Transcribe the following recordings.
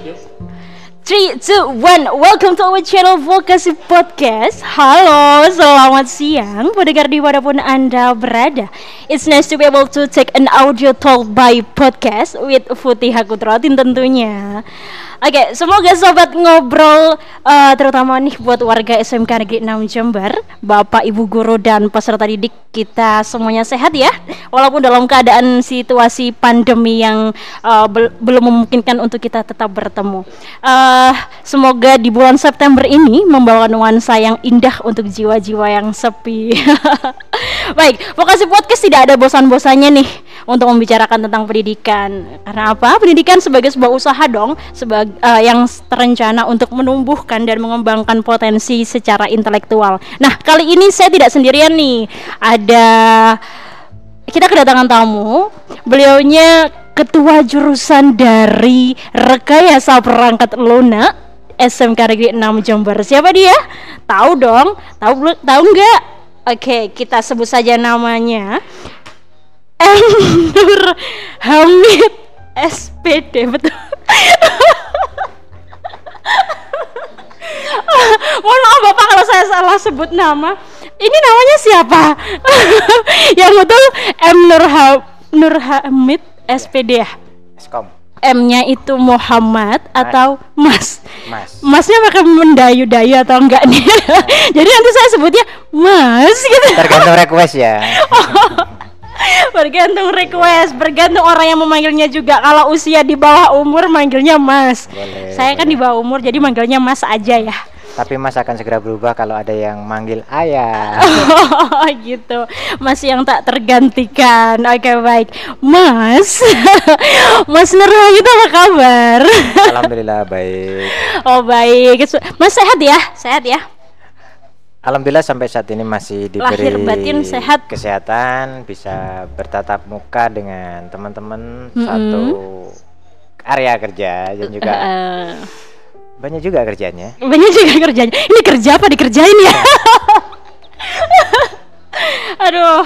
Three, two, one. Welcome to our channel Vokasi Podcast. Halo, selamat siang pendengar di mana pun anda berada. It's nice to be able to take an audio talk by podcast with Futi Hakutrotin tentunya. Oke, semoga sobat ngobrol uh, terutama nih buat warga SMK Negeri 6 Jember, Bapak, Ibu guru dan peserta didik kita semuanya sehat ya. Walaupun dalam keadaan situasi pandemi yang uh, bel belum memungkinkan untuk kita tetap bertemu. Uh, semoga di bulan September ini membawa nuansa yang indah untuk jiwa-jiwa yang sepi. Baik, vokasi podcast tidak ada bosan-bosannya nih untuk membicarakan tentang pendidikan. Karena apa? Pendidikan sebagai sebuah usaha dong, sebagai uh, yang terencana untuk menumbuhkan dan mengembangkan potensi secara intelektual. Nah, kali ini saya tidak sendirian nih. Ada kita kedatangan tamu. Beliaunya ketua jurusan dari Rekayasa Perangkat Lunak SMK Negeri 6 Jember. Siapa dia? Tahu dong? Tahu tahu nggak? Oke, kita sebut saja namanya. M Nur Hamid SPD betul. Mohon maaf Bapak kalau saya salah sebut nama. Ini namanya siapa? Yang betul M Nur ha Nur Hamid SPD ya. Eskom. M-nya itu Muhammad atau Mas? Mas. Masnya pakai mendayu-dayu atau enggak nih? Jadi nanti saya sebutnya Mas gitu. Tergantung request ya. bergantung request, bergantung orang yang memanggilnya juga. Kalau usia di bawah umur manggilnya Mas. Boleh, Saya kan boleh. di bawah umur jadi manggilnya Mas aja ya. Tapi Mas akan segera berubah kalau ada yang manggil ayah. Oh gitu, Mas yang tak tergantikan. Oke baik, Mas, Mas Nurul itu apa kabar? Alhamdulillah baik. Oh baik, Mas sehat ya, sehat ya. Alhamdulillah sampai saat ini masih diberi Lahir batin sehat. kesehatan, bisa bertatap muka dengan teman-teman Mm-mm. satu area kerja dan juga Eh, banyak juga kerjanya. banyak juga kerjanya. Ini kerja apa dikerjain ya? Aduh,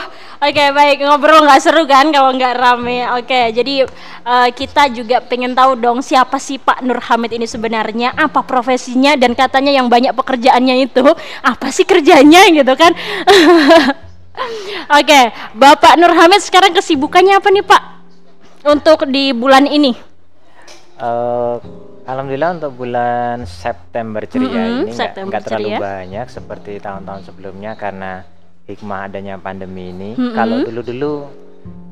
oke baik ngobrol nggak seru kan kalau nggak rame. Oke, jadi eh, kita juga pengen tahu dong siapa sih Pak Nur Hamid ini sebenarnya, apa profesinya dan katanya yang banyak pekerjaannya itu apa sih kerjanya gitu kan? Oke, Bapak Nur Hamid sekarang kesibukannya apa nih Pak untuk di bulan ini? Eh, Alhamdulillah untuk bulan September ceria Mm-mm, ini nggak terlalu banyak seperti tahun-tahun sebelumnya karena hikmah adanya pandemi ini. Mm-mm. Kalau dulu-dulu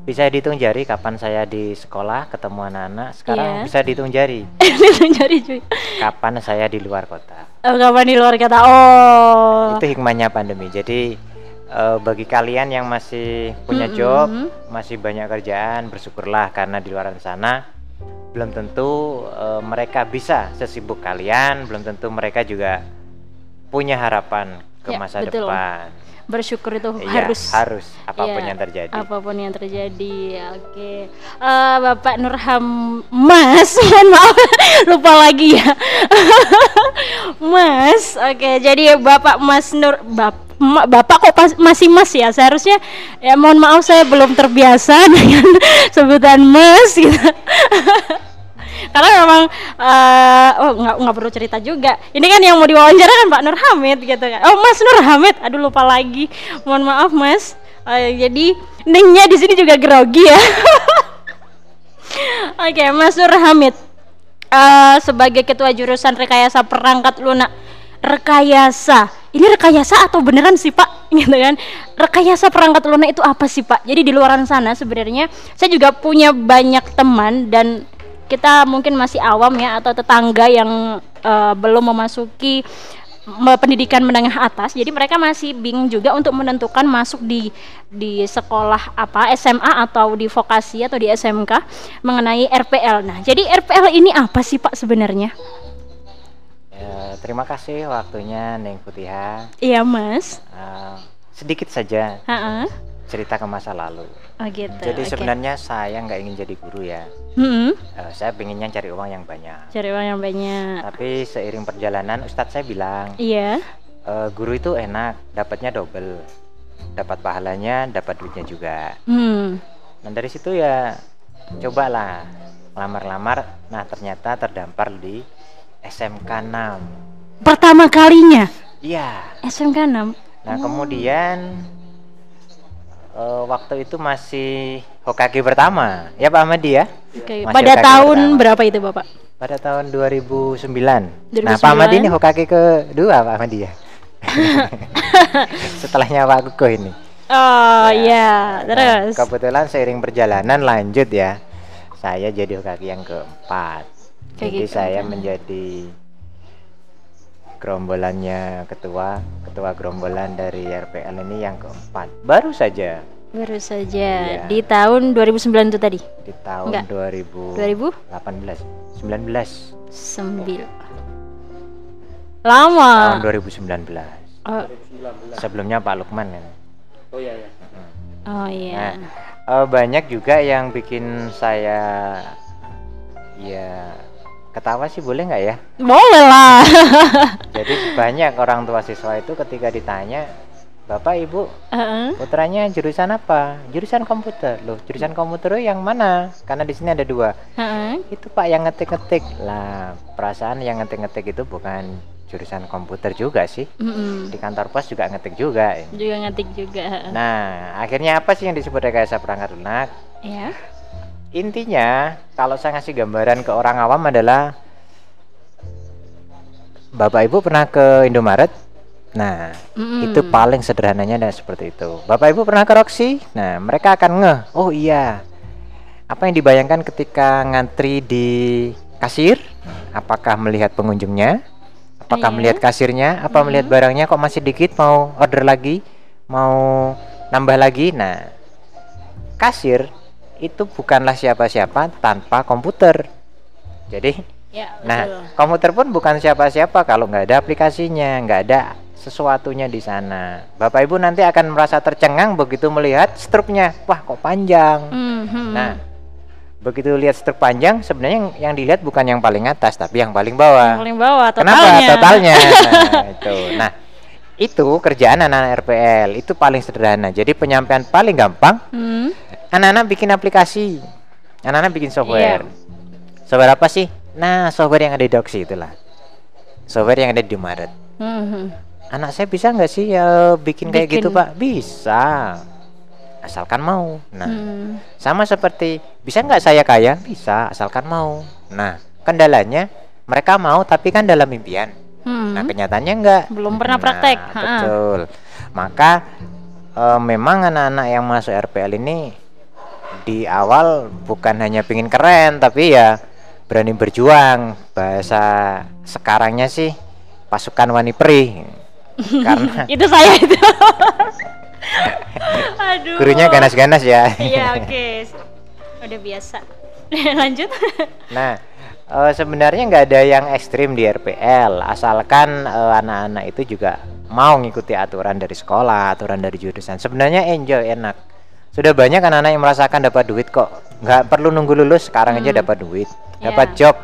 bisa dihitung jari kapan saya di sekolah ketemu anak-anak, sekarang Iya. bisa dihitung jari Jadi cuy. kapan saya di luar kota. Oh, kapan di luar kata? Oh. Itu hikmahnya pandemi. Jadi eh, bagi kalian yang masih punya Mm-mm. job, masih banyak kerjaan, bersyukurlah karena di luar sana belum tentu eh, mereka bisa sesibuk kalian, belum tentu mereka juga punya harapan ke Ya, masa betul. depan. bersyukur itu Iya, harus harus apa pun Iya, yang terjadi. apa pun yang terjadi oke Eh, bapak Nurham Mas mohon maaf lupa lagi ya Mas oke jadi bapak Mas Nur bap, ma- bapak kok pas- masih Mas ya seharusnya ya mohon maaf saya belum terbiasa dengan sebutan Mas gitu karena memang eh, oh nggak nggak perlu cerita juga. Ini kan yang mau diwawancara kan Pak Nur Hamid gitu kan. Oh Mas Nur Hamid. Aduh lupa lagi. Mohon maaf Mas. Eh, jadi nengnya di sini juga grogi ya. Oke Mas Nur Hamid. Eh, sebagai ketua jurusan rekayasa perangkat lunak. Rekayasa. Ini rekayasa atau beneran sih Pak? Gitu kan. Rekayasa perangkat lunak itu apa sih Pak? Jadi di luaran sana sebenarnya saya juga punya banyak teman dan kita mungkin masih awam ya atau tetangga yang eh, belum memasuki me- pendidikan menengah atas. Jadi mereka masih bingung juga untuk menentukan masuk di di sekolah apa SMA atau di vokasi atau di SMK mengenai RPL nah jadi RPL ini apa sih Pak sebenarnya? Ya, terima kasih waktunya Neng Putiha. iya Mas. Eh, sedikit saja. Ha-ha. Cerita ke masa lalu. oh gitu Jadi oke. sebenarnya saya nggak ingin jadi guru ya. Mm-mm. Eh, saya pengennya cari uang yang banyak. cari uang yang banyak Tapi seiring perjalanan Ustadz saya bilang iya "Eh, guru itu enak, dapatnya double, dapat pahalanya, dapat duitnya juga. hmm Nah dari situ ya cobalah lamar-lamar nah ternyata terdampar di SMK 6 Pertama kalinya iya SMK 6. nah kemudian eh, waktu itu masih Hokage pertama ya Pak Ahmadi ya Masih pada Hokage tahun pertama. berapa itu, Bapak? pada tahun 2009 nah Pak 2009. Ahmadi ini Hokage kedua Pak Ahmadi ya setelahnya Pak Kuko ini Oh Ya. iya, Nah, terus. kebetulan seiring perjalanan lanjut ya. Saya jadi Hokage yang keempat. Kayak jadi gitu, saya menjadi gerombolannya ketua ketua gerombolan dari RPL ini yang keempat. Baru saja Baru saja Iya. di tahun 2009 itu tadi. di tahun Enggak. 2018 19 2009. Lama. tahun 2019. Oh, Sebelumnya Pak Lukman kan. oh Nah, iya. eh, banyak juga yang bikin saya ya ketawa sih boleh nggak ya? Boleh lah. Jadi banyak orang tua siswa itu ketika ditanya, Bapak Ibu Heeh. putranya jurusan apa? Jurusan komputer. Loh, jurusan komputer yang mana? Karena di sini ada dua. Heeh. Itu Pak yang ngetik-ngetik. Lah, perasaan yang ngetik-ngetik itu bukan jurusan komputer juga sih. Mm-mm. Di kantor pos juga ngetik juga. Juga ngetik juga. Nah, akhirnya apa sih yang disebut rekayasa perangkat lunak? Ya. Intinya, kalau saya ngasih gambaran ke orang awam adalah Bapak Ibu pernah ke Indomaret? Nah, Mm-mm. itu paling sederhananya dan seperti itu. Bapak Ibu pernah ke Roxy? Nah, mereka akan ngeh, oh iya. Apa yang dibayangkan ketika ngantri di kasir? Apakah melihat pengunjungnya? Apakah Iya. melihat kasirnya? Apa melihat barangnya kok masih dikit mau order lagi? Mau nambah lagi? Nah, kasir itu bukanlah siapa-siapa tanpa komputer. Jadi Ya, Nah, komputer pun bukan siapa-siapa kalau nggak ada aplikasinya, nggak ada sesuatunya di sana. Bapak Ibu nanti akan merasa tercengang begitu melihat struknya. Wah, kok panjang. Mhm. Nah, begitu lihat struk panjang, sebenarnya yang, yang dilihat bukan yang paling atas, tapi yang paling bawah. paling bawah Kenapa? totalnya. Totalnya. Nah, itu. Nah, itu kerjaan anak-anak RPL itu paling sederhana. Jadi penyampaian paling gampang, Hmm. Anak-anak bikin aplikasi. Anak-anak bikin software. Iya. Software apa sih? Nah, software yang ada di Doxy itulah. Software yang ada di Maret. Mhm. Anak saya bisa nggak sih ya bikin kayak gitu, Bikin. Pak? Bisa. Asalkan mau. Nah, Hmm. sama seperti bisa nggak saya kaya? Bisa, asalkan mau. Nah, kendalanya mereka mau tapi kan dalam impian. Hmm. Nah, kenyataannya enggak. Belum pernah Nah, praktek. Betul. Maka eh, memang anak-anak yang masuk RPL ini di awal bukan hanya pingin keren tapi ya berani berjuang. Bahasa sekarangnya sih pasukan wani perih. Karena itu saya itu. Aduh. gurunya ganas-ganas ya. Iya, oke. Udah biasa. Lanjut. Nah, eh, sebenarnya nggak ada yang ekstrim di RPL, asalkan eh, anak-anak itu juga mau ngikuti aturan dari sekolah, aturan dari jurusan. Sebenarnya enjoy, enak. Sudah banyak anak-anak yang merasakan dapat duit kok. Nggak perlu nunggu lulus, sekarang aja Hmm. dapat duit, dapat Iya. job.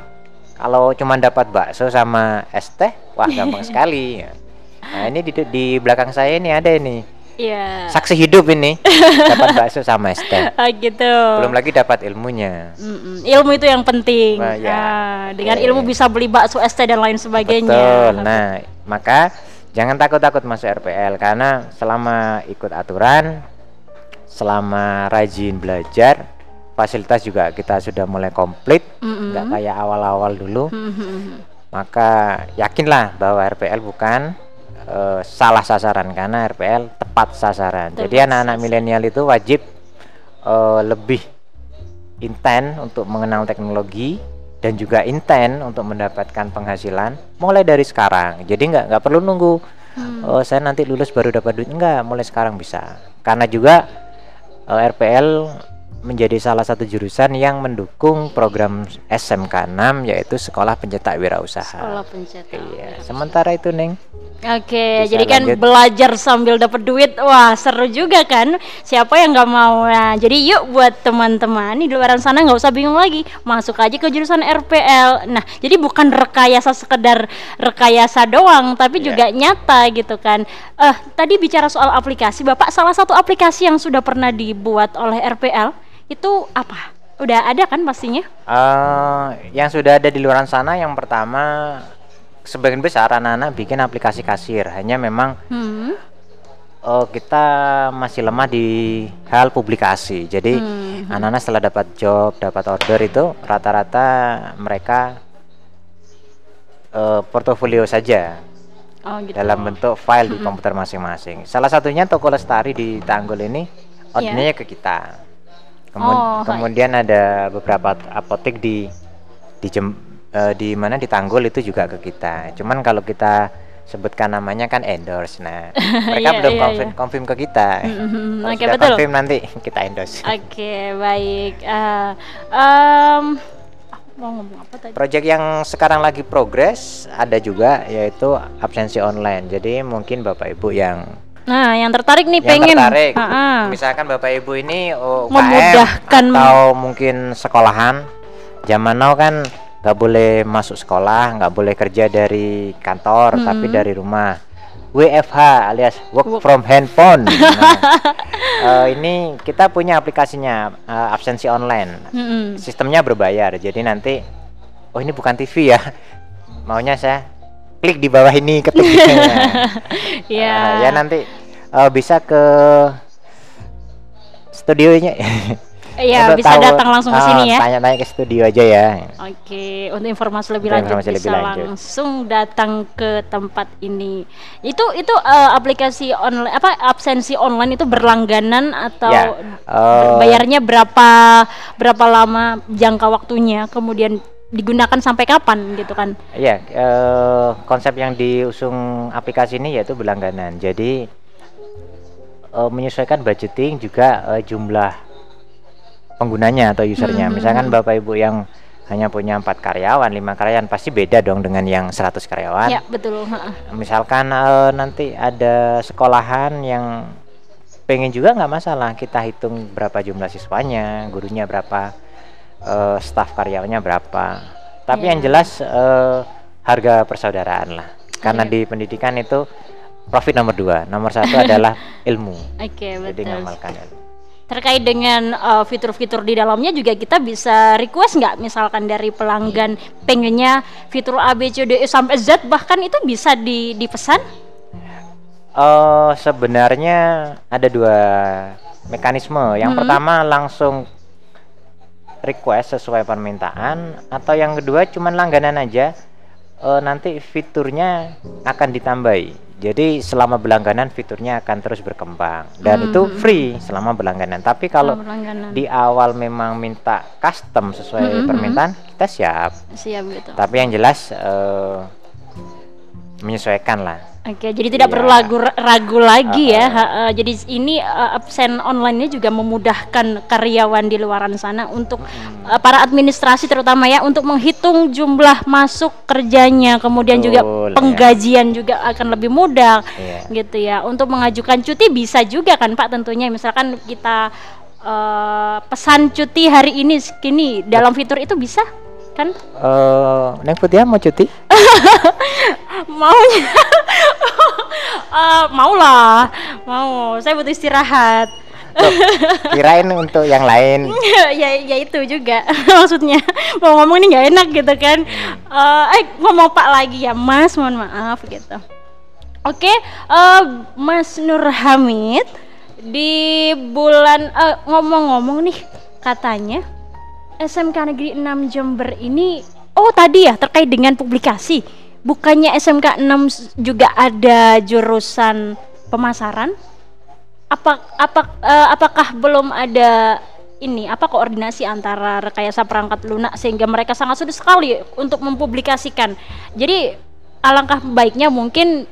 Kalau cuma dapat bakso sama es teh, wah gampang sekali. Nah, ini di, di belakang saya ini ada ini Iya. saksi hidup ini dapat bakso sama es teh. Ah, gitu. Belum lagi dapat ilmunya. Mm-mm. Ilmu itu yang penting. Nah, ya. Ah, dengan Oke. ilmu bisa beli bakso ST dan lain sebagainya. Betul. Nah, maka jangan takut-takut masuk RPL karena selama ikut aturan, selama rajin belajar, fasilitas juga kita sudah mulai komplit, nggak kayak awal-awal dulu. Mhm. Maka yakinlah bahwa RPL bukan eh, salah sasaran karena RPL tepat sasaran. Jadi Tepat anak-anak sasaran. milenial itu wajib eh, lebih inten untuk mengenal teknologi dan juga inten untuk mendapatkan penghasilan mulai dari sekarang. Jadi nggak nggak perlu nunggu Hmm. oh saya nanti lulus baru dapat duit enggak, mulai sekarang bisa. Karena juga RPL menjadi salah satu jurusan yang mendukung program SMK 6 yaitu Sekolah Pencetak Wirausaha. Sekolah pencetak. Iya, sementara itu Neng. Oke, Bisa jadi kan lanjut. belajar sambil dapat duit, wah seru juga kan? Siapa yang nggak mau? Nah, jadi yuk buat teman-teman di luar sana nggak usah bingung lagi, masuk aja ke jurusan RPL. Nah, jadi bukan rekayasa sekedar rekayasa doang, tapi Iya. juga nyata gitu kan. Eh, tadi bicara soal aplikasi, bapak salah satu aplikasi yang sudah pernah dibuat oleh RPL itu apa? Udah ada kan pastinya? Eh, yang sudah ada di luar sana yang pertama sebagian besar anak-anak bikin aplikasi kasir. Hanya memang Hmm. eh, kita masih lemah di hal publikasi. Jadi Hmm. anak-anak setelah dapat job, dapat order itu rata-rata mereka eh, portofolio saja Oh gitu. dalam bentuk file di komputer masing-masing. Salah satunya toko lestari di Tanggul ini ordernya ke kita. Kemu-. Oh, hai. kemudian ada beberapa apotek di di Jem- eh, di mana di Tanggul itu juga ke kita. Cuman kalau kita sebutkan namanya kan endorse. Nah, mereka Iya, belum iya, confirm, iya. confirm ke kita. Mhm, Kalau Oke sudah betul. confirm nanti kita endorse. Oke baik. Eh, em, aku mau ngomong apa tadi? Project yang sekarang lagi progres ada juga yaitu absensi online. Jadi mungkin Bapak Ibu yang Nah yang tertarik nih yang pengen. tertarik, Ha-ha. misalkan Bapak Ibu ini oh, UKM Memudahkan. atau mungkin sekolahan, zaman now kan nggak boleh masuk sekolah, nggak boleh kerja dari kantor, tapi Hmm. dari rumah. WFH alias work, Work- from handphone. Nah, eh, ini kita punya aplikasinya eh, absensi online. Mm-mm. Sistemnya berbayar, jadi nanti oh ini bukan TV ya, maunya saya klik di bawah ini ketik. Iya. Eh, ya nanti eh, bisa ke studionya. Iya Untuk bisa tahu, datang langsung ke eh, sini ya. Tanya-tanya ke studio aja ya. Oke, untuk informasi lebih Untuk lanjut informasi bisa lebih lanjut. langsung datang ke tempat ini. Itu itu eh, aplikasi online apa absensi online itu berlangganan atau Ya, eh, bayarnya berapa berapa lama jangka waktunya kemudian digunakan sampai kapan gitu kan? Iya, eh, konsep yang diusung aplikasi ini yaitu berlangganan. Jadi eh, menyesuaikan budgeting juga eh, jumlah penggunanya atau usernya. Hmm. Misalkan Bapak Ibu yang hanya punya empat karyawan, lima karyawan pasti beda dong dengan yang 100 karyawan. Ya, betul. Misalkan eh, nanti ada sekolahan yang pengen juga nggak masalah kita hitung berapa jumlah siswanya, gurunya berapa, eh, staf karyawannya berapa. Tapi Iya. yang jelas eh, harga persaudaraan lah. Karena Iya. di pendidikan itu profit nomor dua, nomor satu adalah ilmu. Oke, Jadi betul. ngamalkan ilmu. Terkait dengan uh, fitur-fitur di dalamnya juga kita bisa request nggak misalkan dari pelanggan pengennya fitur A B C D E sampai Z bahkan itu bisa di dipesan? Eh sebenarnya ada dua mekanisme. Yang Hmm. pertama langsung request sesuai permintaan atau yang kedua cuman langganan aja eh, nanti fiturnya akan ditambahi. Jadi selama berlangganan fiturnya akan terus berkembang dan itu Hmm. free selama berlangganan. Tapi kalau berlangganan. di awal memang minta custom sesuai Hmm, permintaan, kita siap. siap gitu. Tapi yang jelas eh, menyesuaikan lah. Oke, jadi tidak Iya. perlu ragu, ragu lagi ya. Uh-uh. Ha, uh, jadi ini uh, absen online ini juga memudahkan karyawan di luaran sana untuk uh, para administrasi terutama ya untuk menghitung jumlah masuk kerjanya, kemudian juga Betul, ya. penggajian juga akan lebih mudah. Iya. gitu ya untuk mengajukan cuti bisa juga kan Pak tentunya misalkan kita eh, pesan cuti hari ini segini dalam fitur itu bisa kan Eh, Neng Putih mau cuti? maunya Eh, mau lah mau. Saya butuh istirahat. Loh, kirain untuk yang lain. ya ya itu juga. Maksudnya mau ngomong ini nggak enak gitu kan. Eh, eh ngomong Pak lagi ya Mas. Mohon maaf gitu. Oke eh, Mas Nur Hamid di bulan eh, ngomong-ngomong nih katanya SMK Negeri 6 Jember ini oh tadi ya terkait dengan publikasi bukannya SMK 6 s- juga ada jurusan pemasaran? Apa apa eh, apakah belum ada ini apa koordinasi antara rekayasa perangkat lunak sehingga mereka sangat sulit sekali untuk mempublikasikan? Jadi alangkah baiknya mungkin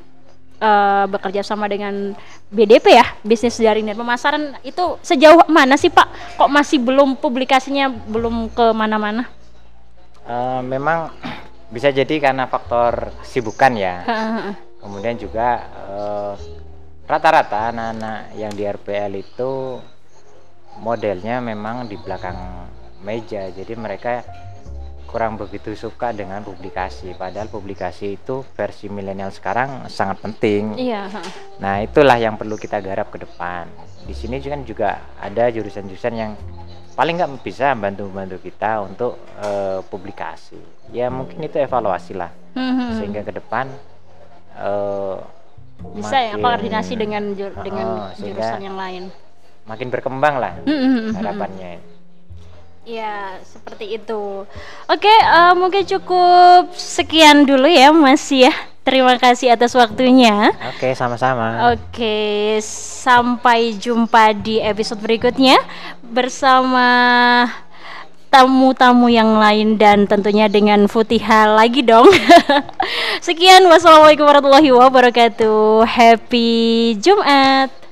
eh, bekerja sama dengan BDP ya bisnis jaringan pemasaran. Itu sejauh mana sih Pak? Kok masih belum publikasinya belum ke mana-mana? Eh, memang bisa jadi karena faktor kesibukan ya. Kemudian juga eh, rata-rata anak-anak yang di RPL itu modelnya memang di belakang meja. Jadi mereka kurang begitu suka dengan publikasi. Padahal publikasi itu versi milenial sekarang sangat penting. iya. Nah, itulah yang perlu kita garap ke depan. Di sini kan juga ada jurusan-jurusan yang paling nggak bisa bantu-bantu kita untuk uh, publikasi ya mungkin itu evaluasi lah Hmm. sehingga ke depan uh, bisa ya makin- koordinasi dengan ju- Oh, dengan jurusan yang lain. makin berkembang lah Hmm, hmm, hmm, hmm. harapannya Ya, seperti itu. Oke, eh, mungkin cukup sekian dulu ya, Mas ya. Terima kasih atas waktunya. oke sama-sama Oke, sampai jumpa di episode berikutnya bersama tamu-tamu yang lain dan tentunya dengan Futiha lagi dong. Sekian, wassalamualaikum warahmatullahi wabarakatuh. Happy Jumat.